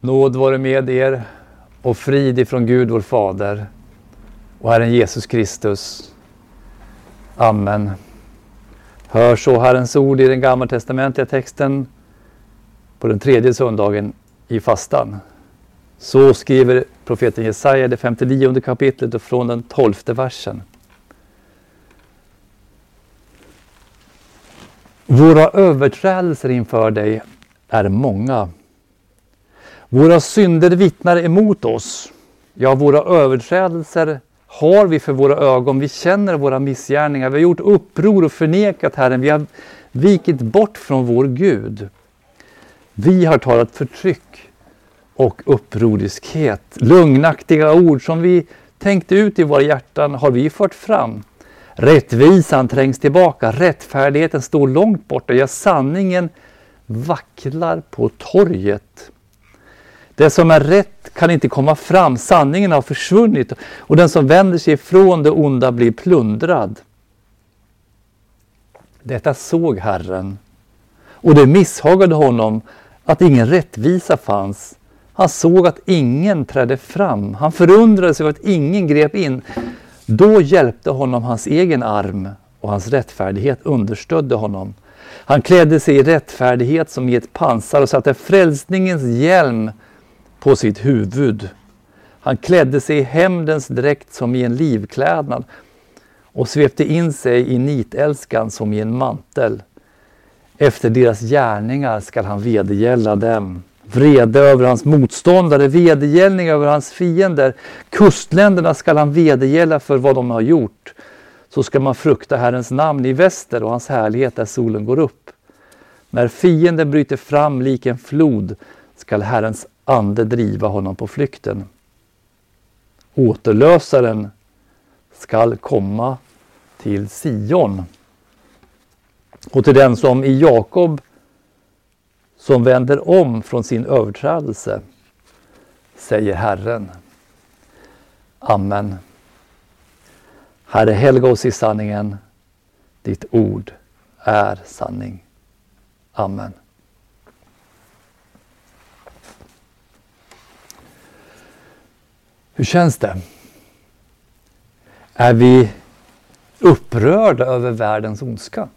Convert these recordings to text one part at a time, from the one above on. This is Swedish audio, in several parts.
Nåd vare med er och frid ifrån Gud vår Fader och Herren Jesus Kristus. Amen. Hör så Herrens ord i den gammaltestamentliga texten på den tredje söndagen i fastan. Så skriver profeten Jesaja det 59 kapitlet och från den tolfte versen. Våra överträdelser inför dig är många. Våra synder vittnar emot oss. Ja, våra överträdelser har vi för våra ögon. Vi känner våra missgärningar. Vi har gjort uppror och förnekat Herren. Vi har vikit bort från vår Gud. Vi har talat förtryck och upproriskhet. Lugnaktiga ord som vi tänkte ut i våra hjärtan har vi fört fram. Rättvisan trängs tillbaka, rättfärdigheten står långt borta, ja sanningen vacklar på torget. Det som är rätt kan inte komma fram, sanningen har försvunnit och den som vänder sig ifrån det onda blir plundrad. Detta såg Herren och det misshagade honom att ingen rättvisa fanns. Han såg att ingen trädde fram. Han förundrade sig över att ingen grep in. Då hjälpte honom hans egen arm och hans rättfärdighet understödde honom. Han klädde sig i rättfärdighet som i ett pansar och satte frälsningens hjälm på sitt huvud. Han klädde sig i hämndens dräkt som i en livklädnad och svepte in sig i nitälskan som i en mantel. Efter deras gärningar skall han vedergälla dem. Vrede över hans motståndare, vedergällning över hans fiender. Kustländerna skall han vedergälla för vad de har gjort. Så ska man frukta Herrens namn i väster och hans härlighet där solen går upp. När fienden bryter fram lik en flod skall Herrens ande driva honom på flykten. Återlösaren skall komma till Sion. Och till den som i Jakob som vänder om från sin överträdelse, säger Herren. Amen. Herre, helga oss i sanningen. Ditt ord är sanning. Amen. Hur känns det? Är vi upprörda över världens ondska?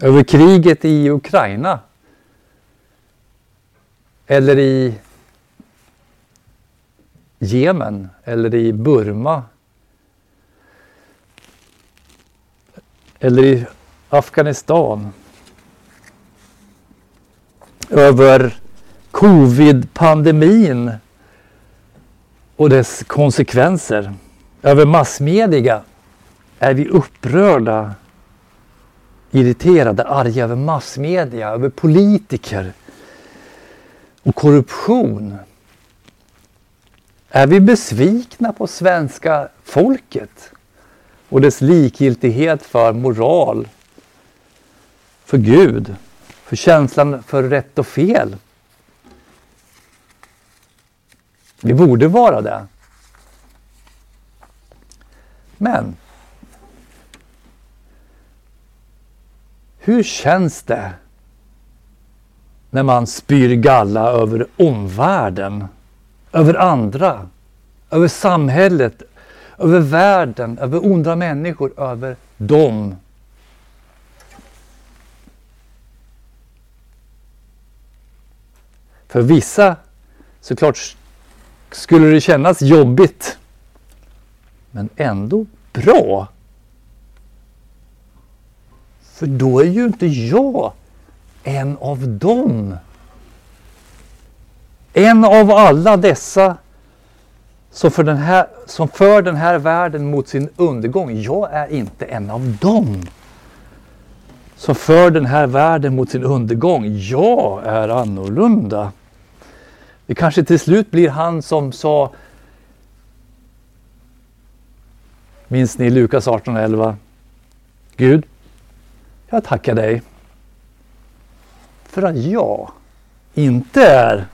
Över kriget i Ukraina? Eller i Jemen? Eller i Burma? Eller i Afghanistan? Över covid-pandemin och dess konsekvenser. Över massmedia är vi upprörda, irriterade, arga över massmedia, över politiker och korruption. Är vi besvikna på svenska folket och dess likgiltighet för moral, för Gud, för känslan för rätt och fel? Vi borde vara det. Men hur känns det när man spyr galla över omvärlden, över andra, över samhället, över världen, över onda människor, över dem? För vissa såklart skulle det kännas jobbigt. Men ändå bra. För då är ju inte jag en av dem. En av alla dessa som för, den här, som för den här världen mot sin undergång. Jag är inte en av dem. Som för den här världen mot sin undergång. Jag är annorlunda. Det kanske till slut blir han som sa Minns ni Lukas 18.11? Gud, jag tackar dig för att jag inte är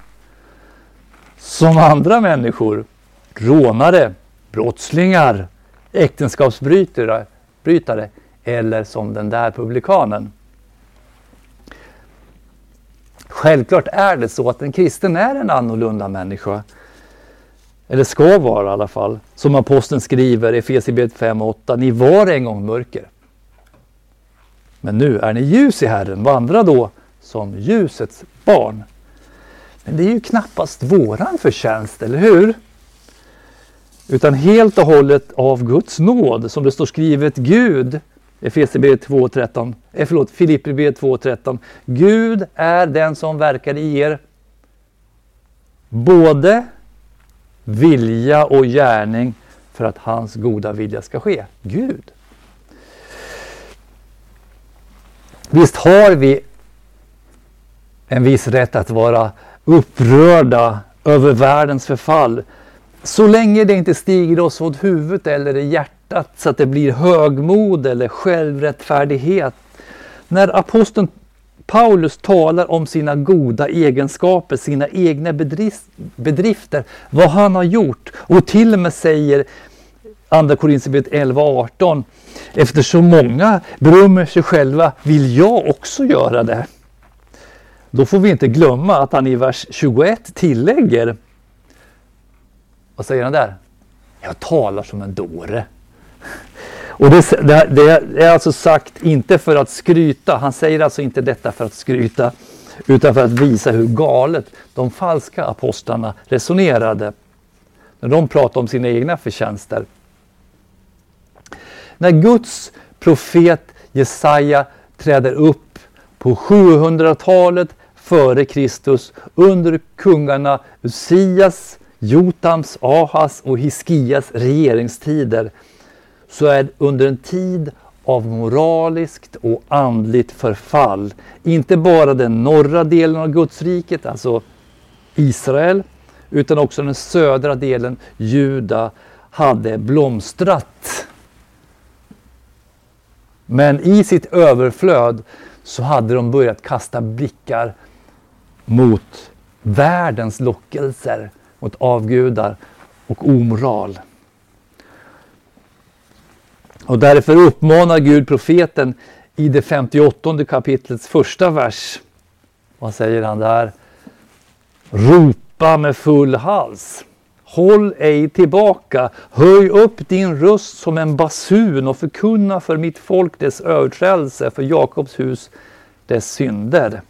som andra människor, rånare, brottslingar, äktenskapsbrytare eller som den där publikanen. Självklart är det så att en kristen är en annorlunda människa. Eller ska vara i alla fall. Som aposteln skriver i Efesierbrevet 5 och 8. Ni var en gång mörker. Men nu är ni ljus i Herren. Vandra då som ljusets barn. Men det är ju knappast våran förtjänst, eller hur? Utan helt och hållet av Guds nåd, som det står skrivet Gud, Efesierbrevet 2.13, eh, förlåt, Filipperbrevet 2.13. Gud är den som verkar i er både vilja och gärning för att hans goda vilja ska ske. Gud. Visst har vi en viss rätt att vara upprörda över världens förfall. Så länge det inte stiger oss åt huvudet eller i hjärtat så att det blir högmod eller självrättfärdighet. När aposteln Paulus talar om sina goda egenskaper, sina egna bedrifter, vad han har gjort och till och med säger Andra Korinthierbrevet 11 och 18 Eftersom många berömmer sig själva vill jag också göra det. Då får vi inte glömma att han i vers 21 tillägger Vad säger han där? Jag talar som en dåre. Och det, det, det, är alltså sagt inte för att skryta. Han säger alltså inte detta för att skryta utan för att visa hur galet de falska apostlarna resonerade när de pratade om sina egna förtjänster. När Guds profet Jesaja träder upp på 700-talet före Kristus under kungarna Usias, Jotams, Ahas och Hiskias regeringstider så är under en tid av moraliskt och andligt förfall. Inte bara den norra delen av Gudsriket, alltså Israel, utan också den södra delen, Juda, hade blomstrat. Men i sitt överflöd så hade de börjat kasta blickar mot världens lockelser, mot avgudar och omoral. Och därför uppmanar Gud profeten i det 58 kapitlets första vers. Vad säger han där? Ropa med full hals. Håll ej tillbaka, höj upp din röst som en basun och förkunna för mitt folk dess överträdelse, för Jakobs hus dess synder.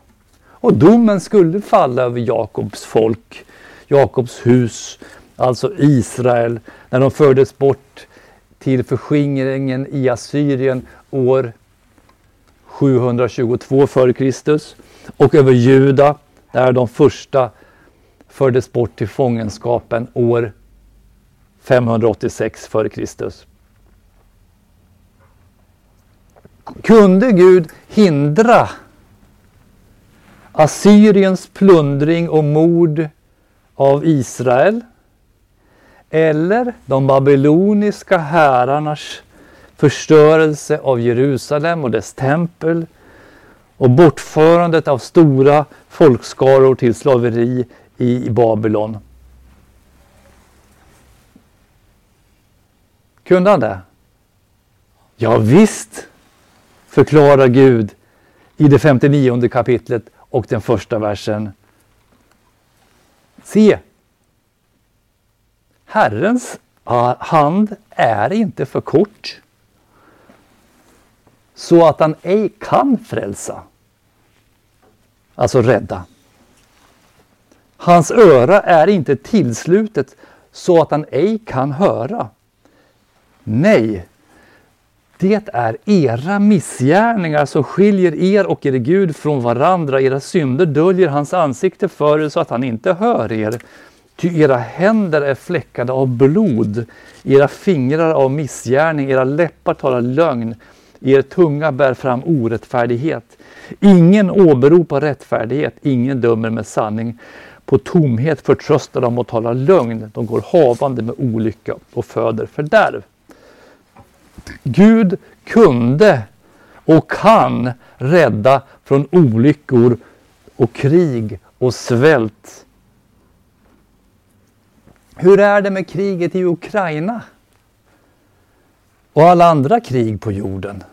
Och domen skulle falla över Jakobs folk, Jakobs hus, alltså Israel, när de fördes bort till förskingringen i Assyrien år 722 f.Kr. och över Juda där de första fördes bort till fångenskapen år 586 f.Kr. Kunde Gud hindra Assyriens plundring och mord av Israel eller de babyloniska härarnas förstörelse av Jerusalem och dess tempel och bortförandet av stora folkskaror till slaveri i Babylon. Kunde han det? Ja, visst, förklarar Gud i det 59 kapitlet och den första versen. Se, Herrens hand är inte för kort så att han ej kan frälsa. Alltså rädda. Hans öra är inte tillslutet så att han ej kan höra. Nej, det är era missgärningar som skiljer er och er Gud från varandra. Era synder döljer hans ansikte för er så att han inte hör er. Ty era händer är fläckade av blod, era fingrar av missgärning, era läppar talar lögn, er tunga bär fram orättfärdighet. Ingen åberopar rättfärdighet, ingen dömer med sanning. På tomhet förtröstar de och talar lögn, de går havande med olycka och föder fördärv. Gud kunde och kan rädda från olyckor och krig och svält hur är det med kriget i Ukraina? Och alla andra krig på jorden?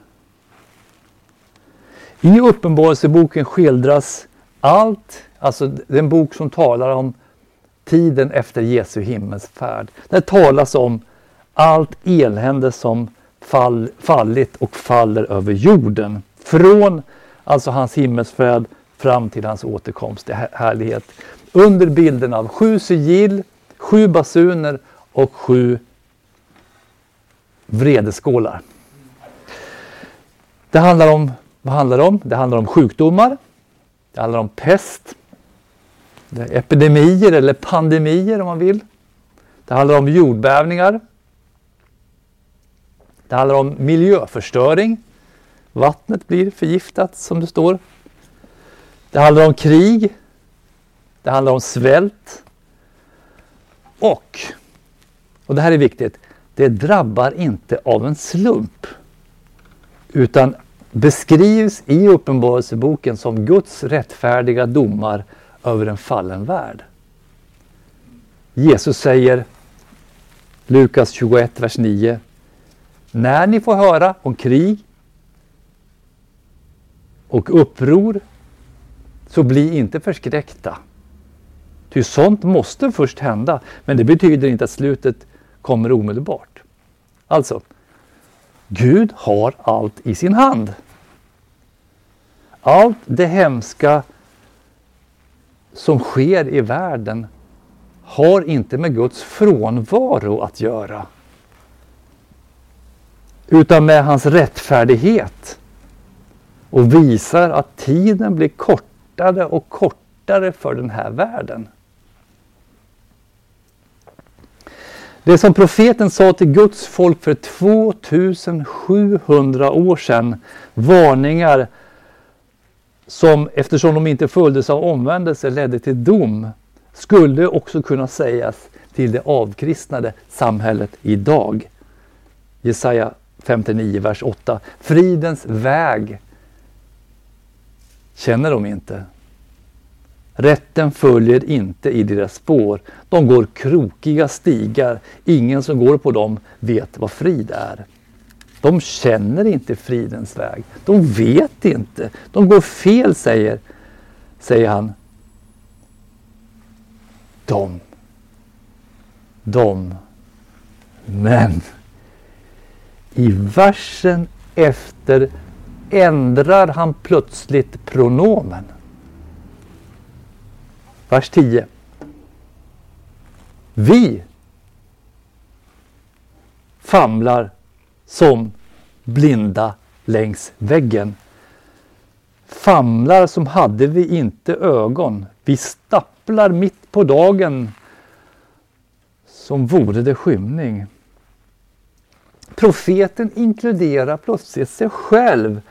I Uppenbarelseboken skildras allt, alltså den bok som talar om tiden efter Jesu himmelsfärd. Där talas om allt elände som fall, fallit och faller över jorden. Från alltså hans himmelsfärd fram till hans återkomst i härlighet. Under bilden av sju sigill, sju basuner och sju vredeskålar. Det handlar om, vad handlar det om? Det handlar om sjukdomar. Det handlar om pest. epidemier eller pandemier om man vill. Det handlar om jordbävningar. Det handlar om miljöförstöring. Vattnet blir förgiftat som det står. Det handlar om krig. Det handlar om svält. Och, och det här är viktigt, det drabbar inte av en slump. Utan beskrivs i Uppenbarelseboken som Guds rättfärdiga domar över en fallen värld. Jesus säger, Lukas 21, vers 9. När ni får höra om krig och uppror så bli inte förskräckta. Ty sånt måste först hända, men det betyder inte att slutet kommer omedelbart. Alltså, Gud har allt i sin hand. Allt det hemska som sker i världen har inte med Guds frånvaro att göra. Utan med hans rättfärdighet. Och visar att tiden blir kortare och kortare för den här världen. Det som profeten sa till Guds folk för 2700 år sedan, varningar som eftersom de inte följdes av omvändelse ledde till dom, skulle också kunna sägas till det avkristnade samhället idag. Jesaja 59, vers 8. Fridens väg känner de inte. Rätten följer inte i deras spår. De går krokiga stigar. Ingen som går på dem vet vad frid är. De känner inte fridens väg. De vet inte. De går fel, säger, säger han. De. De. Men i versen efter ändrar han plötsligt pronomen. Vers 10. Vi famlar som blinda längs väggen. Famlar som hade vi inte ögon. Vi stapplar mitt på dagen som vore det skymning. Profeten inkluderar plötsligt sig själv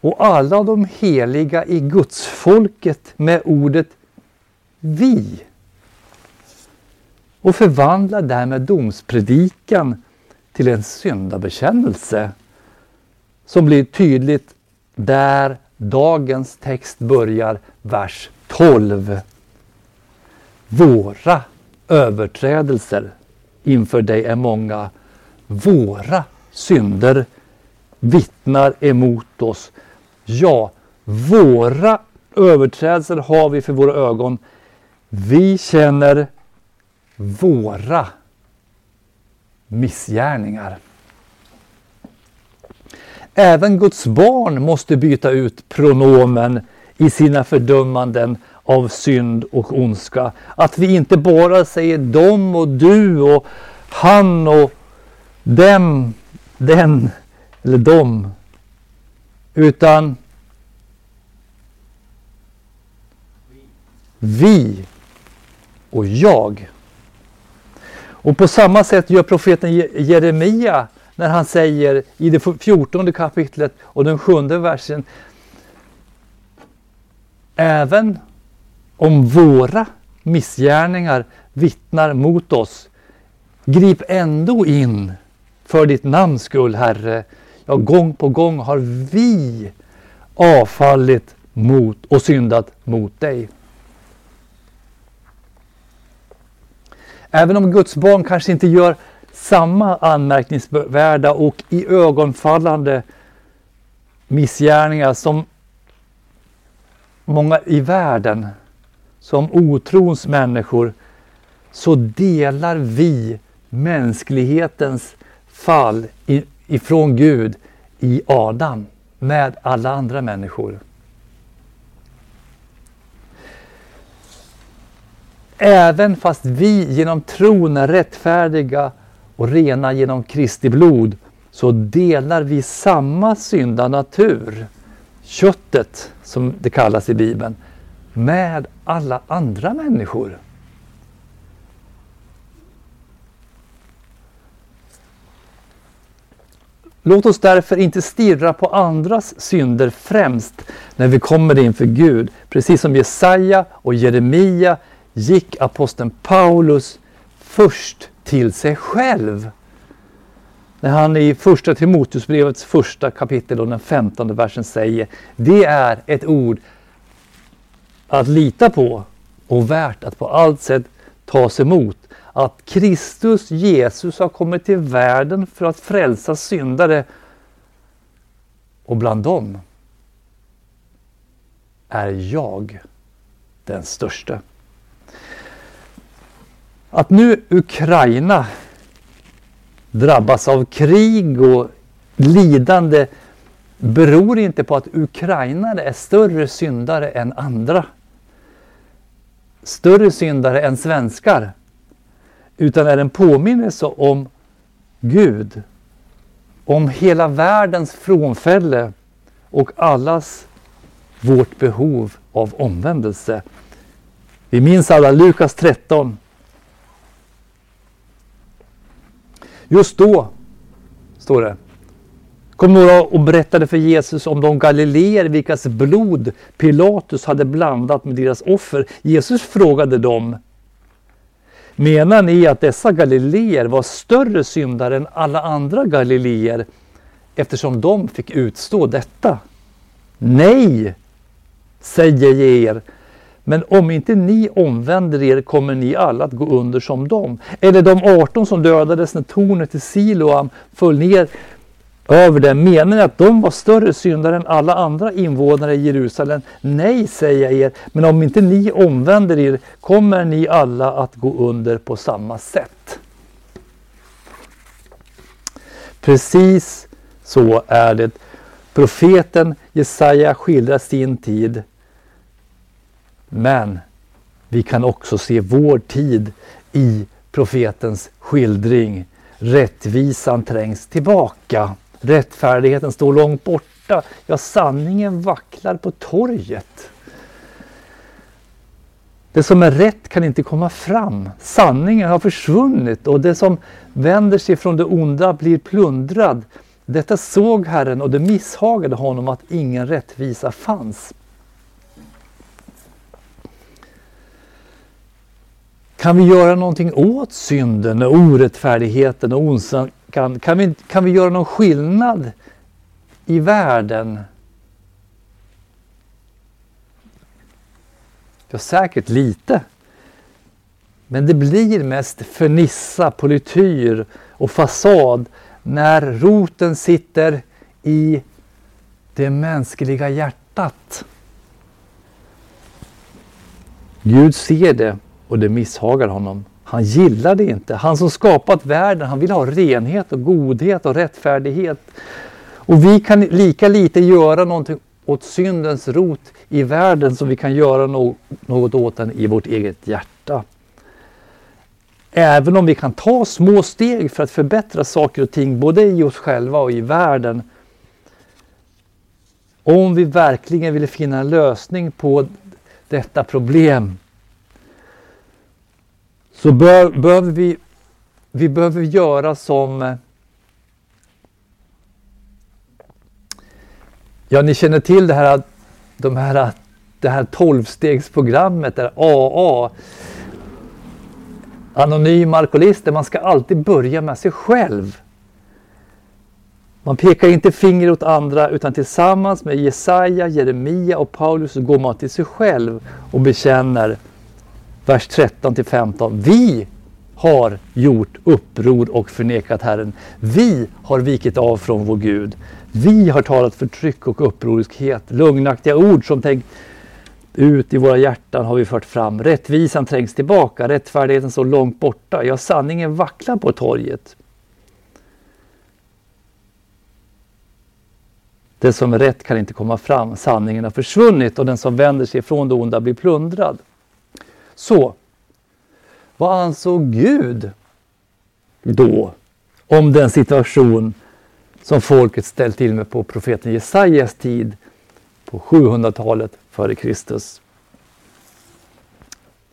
och alla de heliga i gudsfolket med ordet vi. Och förvandlar därmed domspredikan till en syndabekännelse som blir tydligt där dagens text börjar, vers 12. Våra överträdelser inför dig är många. Våra synder vittnar emot oss. Ja, våra överträdelser har vi för våra ögon. Vi känner våra missgärningar. Även Guds barn måste byta ut pronomen i sina fördömanden av synd och ondska. Att vi inte bara säger dom och du och han och dem, den eller dom. Utan vi och jag. Och på samma sätt gör profeten Jeremia när han säger i det fjortonde kapitlet och den sjunde versen Även om våra missgärningar vittnar mot oss, grip ändå in för ditt namns skull, Herre. Ja, gång på gång har vi avfallit mot och syndat mot dig. Även om Guds barn kanske inte gör samma anmärkningsvärda och i ögonfallande missgärningar som många i världen, som otrons människor, så delar vi mänsklighetens fall ifrån Gud i Adam med alla andra människor. Även fast vi genom tron är rättfärdiga och rena genom Kristi blod så delar vi samma syndanatur, köttet som det kallas i Bibeln, med alla andra människor. Låt oss därför inte stirra på andras synder främst när vi kommer inför Gud. Precis som Jesaja och Jeremia gick aposteln Paulus först till sig själv. När han i första Timoteusbrevets första kapitel och den femtonde versen säger Det är ett ord att lita på och värt att på allt sätt tas emot. Att Kristus Jesus har kommit till världen för att frälsa syndare och bland dem är jag den största. Att nu Ukraina drabbas av krig och lidande beror inte på att ukrainare är större syndare än andra. Större syndare än svenskar. Utan är en påminnelse om Gud. Om hela världens frånfälle och allas vårt behov av omvändelse. Vi minns alla Lukas 13 Just då, står det, kom några och berättade för Jesus om de galileer vilkas blod Pilatus hade blandat med deras offer. Jesus frågade dem, menar ni att dessa galileer var större syndare än alla andra galileer eftersom de fick utstå detta? Nej, säger jag er, men om inte ni omvänder er kommer ni alla att gå under som dem. Eller de 18 som dödades när tornet i Siloam föll ner över dem. Menar ni att de var större syndare än alla andra invånare i Jerusalem? Nej, säger jag er, men om inte ni omvänder er kommer ni alla att gå under på samma sätt. Precis så är det. Profeten Jesaja skildrar sin tid men vi kan också se vår tid i profetens skildring. Rättvisan trängs tillbaka. Rättfärdigheten står långt borta. Ja, sanningen vacklar på torget. Det som är rätt kan inte komma fram. Sanningen har försvunnit och det som vänder sig från det onda blir plundrad. Detta såg Herren och det misshagade honom att ingen rättvisa fanns. Kan vi göra någonting åt synden och orättfärdigheten och ondskan? Kan vi, kan vi göra någon skillnad i världen? Ja, säkert lite. Men det blir mest fernissa, polityr och fasad när roten sitter i det mänskliga hjärtat. Gud ser det och det misshagar honom. Han gillar det inte. Han som skapat världen, han vill ha renhet och godhet och rättfärdighet. Och vi kan lika lite göra någonting åt syndens rot i världen som vi kan göra något åt den i vårt eget hjärta. Även om vi kan ta små steg för att förbättra saker och ting både i oss själva och i världen. Om vi verkligen vill finna en lösning på detta problem så bör, behöver vi, vi behöver göra som eh, Ja, ni känner till det här, de här, det här tolvstegsprogrammet, där AA. Anonym alkoholister, man ska alltid börja med sig själv. Man pekar inte finger åt andra utan tillsammans med Jesaja, Jeremia och Paulus så går man till sig själv och bekänner vers 13 till 15. Vi har gjort uppror och förnekat Herren. Vi har vikit av från vår Gud. Vi har talat förtryck och upproriskhet, Lugnaktiga ord som tänkt ut i våra hjärtan har vi fört fram. Rättvisan trängs tillbaka, rättfärdigheten står långt borta. Ja, sanningen vacklar på torget. Det som är rätt kan inte komma fram, sanningen har försvunnit och den som vänder sig från det onda blir plundrad. Så, vad ansåg Gud då om den situation som folket ställt till med på profeten Jesajas tid på 700-talet före Kristus.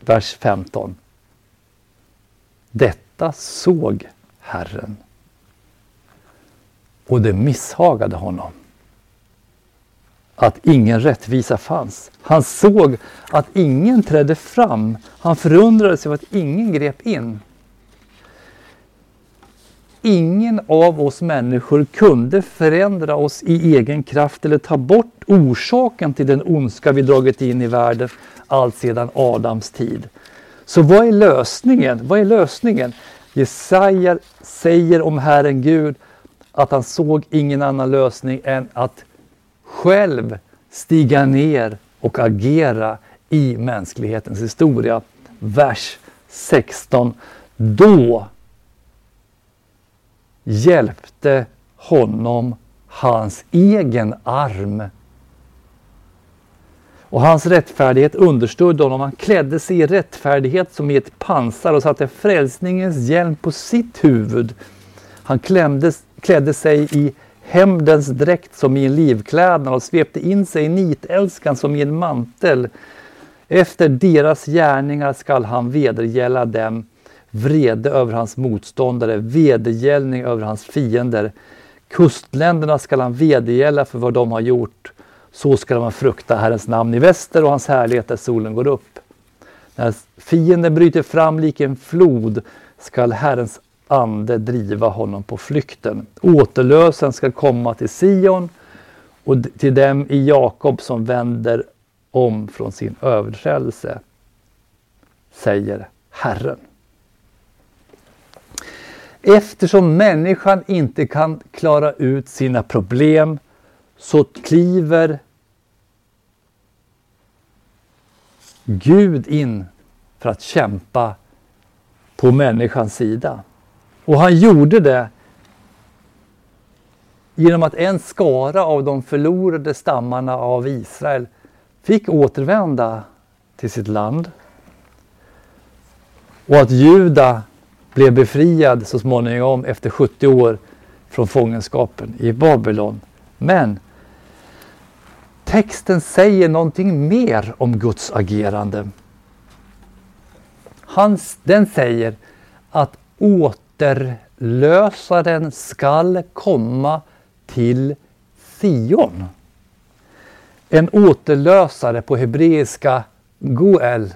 Vers 15. Detta såg Herren och det misshagade honom att ingen rättvisa fanns. Han såg att ingen trädde fram. Han förundrade sig över att ingen grep in. Ingen av oss människor kunde förändra oss i egen kraft eller ta bort orsaken till den ondska vi dragit in i världen allt sedan Adams tid. Så vad är lösningen? Vad är lösningen? Jesaja säger om Herren Gud att han såg ingen annan lösning än att själv stiga ner och agera i mänsklighetens historia. Vers 16. Då hjälpte honom hans egen arm. Och hans rättfärdighet understödde honom. Han klädde sig i rättfärdighet som i ett pansar och satte frälsningens hjälm på sitt huvud. Han klämdes, klädde sig i hämndens dräkt som i en livklädnad och svepte in sig i nitälskan som i en mantel. Efter deras gärningar skall han vedergälla dem vrede över hans motståndare, vedergällning över hans fiender. Kustländerna skall han vedergälla för vad de har gjort. Så skall man frukta Herrens namn i väster och hans härlighet där solen går upp. När fienden bryter fram lik en flod skall Herrens ande driva honom på flykten. Återlösen skall komma till Sion och till dem i Jakob som vänder om från sin överträdelse, säger Herren. Eftersom människan inte kan klara ut sina problem så kliver Gud in för att kämpa på människans sida. Och han gjorde det genom att en skara av de förlorade stammarna av Israel fick återvända till sitt land. Och att Juda blev befriad så småningom efter 70 år från fångenskapen i Babylon. Men texten säger någonting mer om Guds agerande. Hans, den säger att återlösaren skall komma till Sion. En återlösare på hebreiska Goel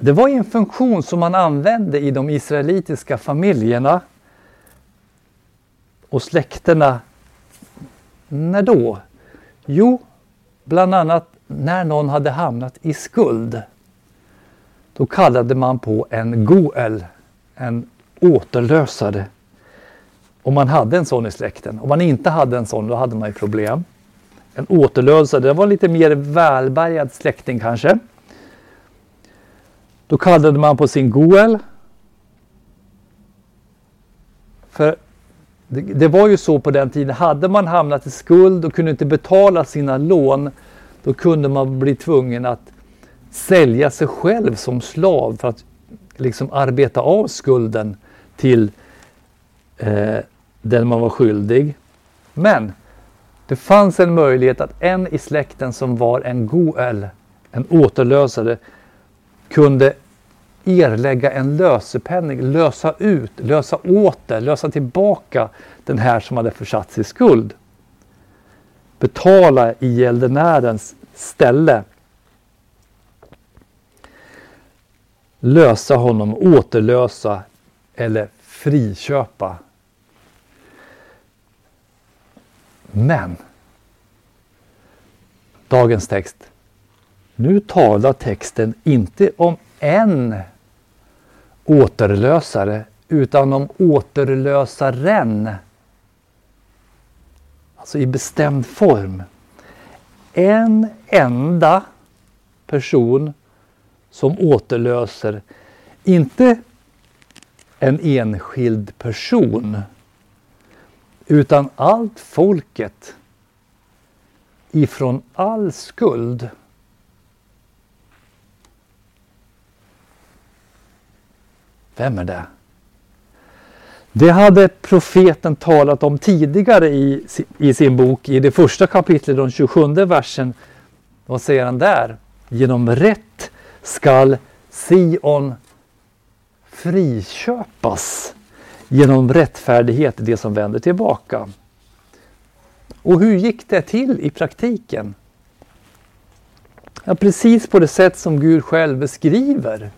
det var en funktion som man använde i de israelitiska familjerna och släkterna. När då? Jo, bland annat när någon hade hamnat i skuld. Då kallade man på en goel, en återlösare. Om man hade en sån i släkten. Om man inte hade en sån, då hade man ju problem. En återlösare, det var en lite mer välbärgad släkting kanske. Då kallade man på sin Goel. För det, det, var ju så på den tiden, hade man hamnat i skuld och kunde inte betala sina lån, då kunde man bli tvungen att sälja sig själv som slav för att liksom arbeta av skulden till eh, den man var skyldig. Men det fanns en möjlighet att en i släkten som var en goel, en återlösare, kunde erlägga en lösepenning, lösa ut, lösa åter, lösa tillbaka den här som hade försatts i skuld. Betala i gäldenärens ställe. Lösa honom, återlösa eller friköpa. Men dagens text nu talar texten inte om en återlösare utan om återlösaren. Alltså i bestämd form. en enda person som återlöser, inte en enskild person, utan allt folket ifrån all skuld. Vem är det? Det hade profeten talat om tidigare i, i sin bok i det första kapitlet, den 27 versen. Vad säger han där? Genom rätt skall Sion friköpas genom rättfärdighet, det som vänder tillbaka. Och hur gick det till i praktiken? Ja, precis på det sätt som Gud själv beskriver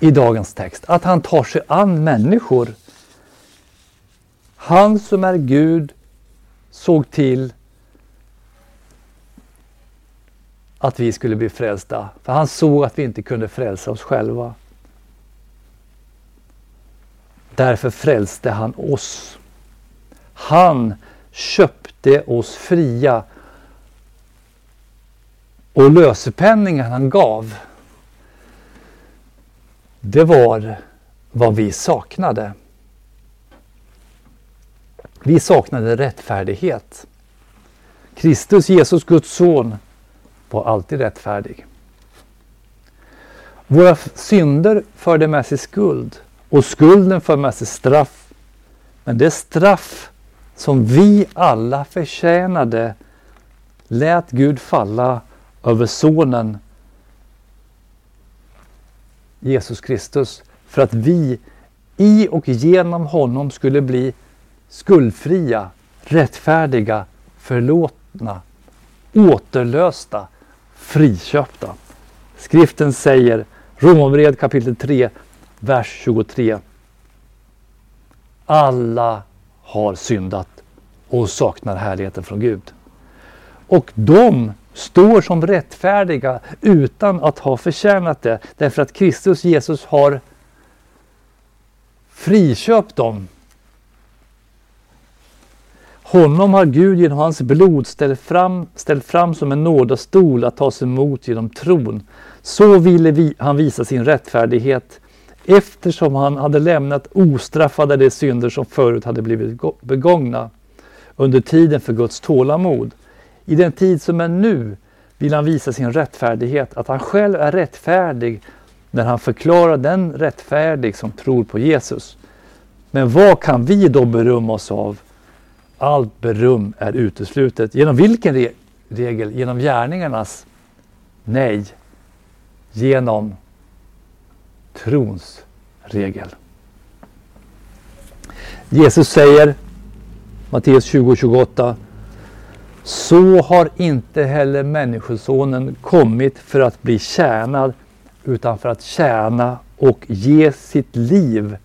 i dagens text. Att han tar sig an människor. Han som är Gud såg till att vi skulle bli frälsta. För han såg att vi inte kunde frälsa oss själva. Därför frälste han oss. Han köpte oss fria. Och lösepenningen han gav, det var vad vi saknade. Vi saknade rättfärdighet. Kristus, Jesus, Guds son, var alltid rättfärdig. Våra synder förde med sig skuld och skulden för med sig straff. Men det straff som vi alla förtjänade lät Gud falla över Sonen Jesus Kristus för att vi i och genom honom skulle bli skuldfria, rättfärdiga, förlåtna, återlösta, friköpta. Skriften säger, Romarbrevet kapitel 3, vers 23. Alla har syndat och saknar härligheten från Gud. Och de står som rättfärdiga utan att ha förtjänat det. Därför att Kristus Jesus har friköpt dem. Honom har Gud genom hans blod ställt fram, ställt fram som en nådastol att tas emot genom tron. Så ville vi, han visa sin rättfärdighet eftersom han hade lämnat ostraffade de synder som förut hade blivit begångna under tiden för Guds tålamod. I den tid som är nu vill han visa sin rättfärdighet, att han själv är rättfärdig när han förklarar den rättfärdig som tror på Jesus. Men vad kan vi då berömma oss av? Allt beröm är uteslutet. Genom vilken re regel? Genom gärningarnas? Nej, genom trons regel. Jesus säger, Matteus 20 28 så har inte heller Människosonen kommit för att bli tjänad utan för att tjäna och ge sitt liv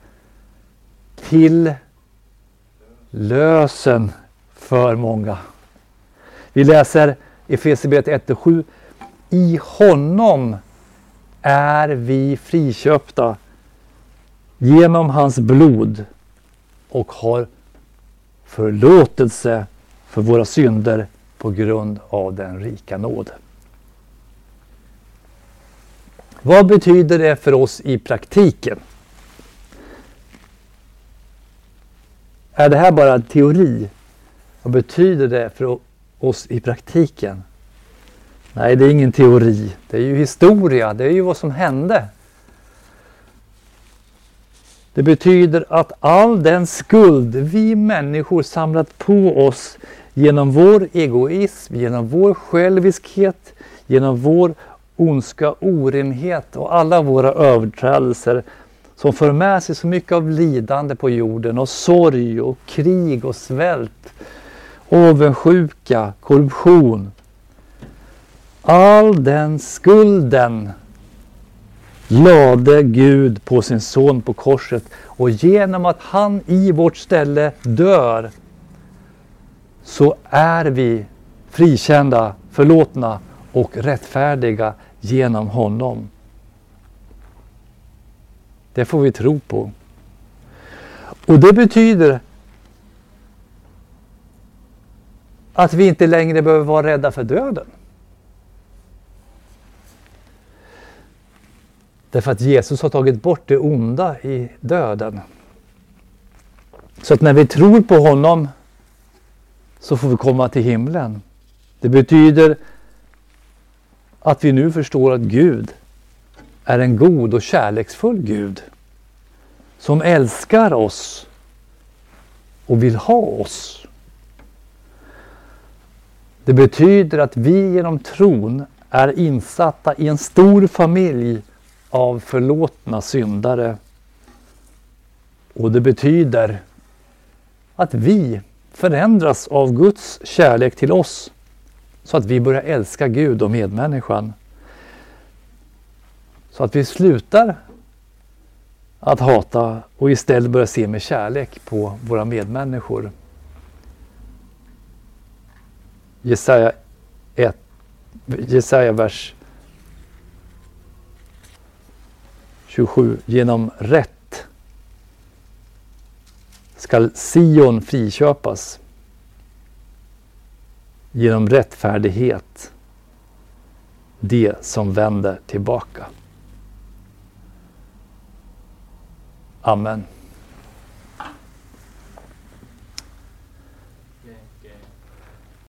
till lösen för många. Vi läser Efesierbrevet 1-7. I honom är vi friköpta genom hans blod och har förlåtelse för våra synder på grund av den rika nåd. Vad betyder det för oss i praktiken? Är det här bara en teori? Vad betyder det för oss i praktiken? Nej, det är ingen teori. Det är ju historia. Det är ju vad som hände. Det betyder att all den skuld vi människor samlat på oss genom vår egoism, genom vår själviskhet, genom vår ondska, orenhet och alla våra överträdelser som för med sig så mycket av lidande på jorden och sorg och krig och svält, avundsjuka, korruption. All den skulden lade Gud på sin son på korset och genom att han i vårt ställe dör så är vi frikända, förlåtna och rättfärdiga genom honom. Det får vi tro på. Och det betyder att vi inte längre behöver vara rädda för döden. Därför att Jesus har tagit bort det onda i döden. Så att när vi tror på honom så får vi komma till himlen. Det betyder att vi nu förstår att Gud är en god och kärleksfull Gud som älskar oss och vill ha oss. Det betyder att vi genom tron är insatta i en stor familj av förlåtna syndare. Och det betyder att vi förändras av Guds kärlek till oss så att vi börjar älska Gud och medmänniskan. Så att vi slutar att hata och istället börjar se med kärlek på våra medmänniskor. Jesaja 1, Jesaja vers 27. Genom rätt skall Sion friköpas. Genom rättfärdighet det som vänder tillbaka. Amen.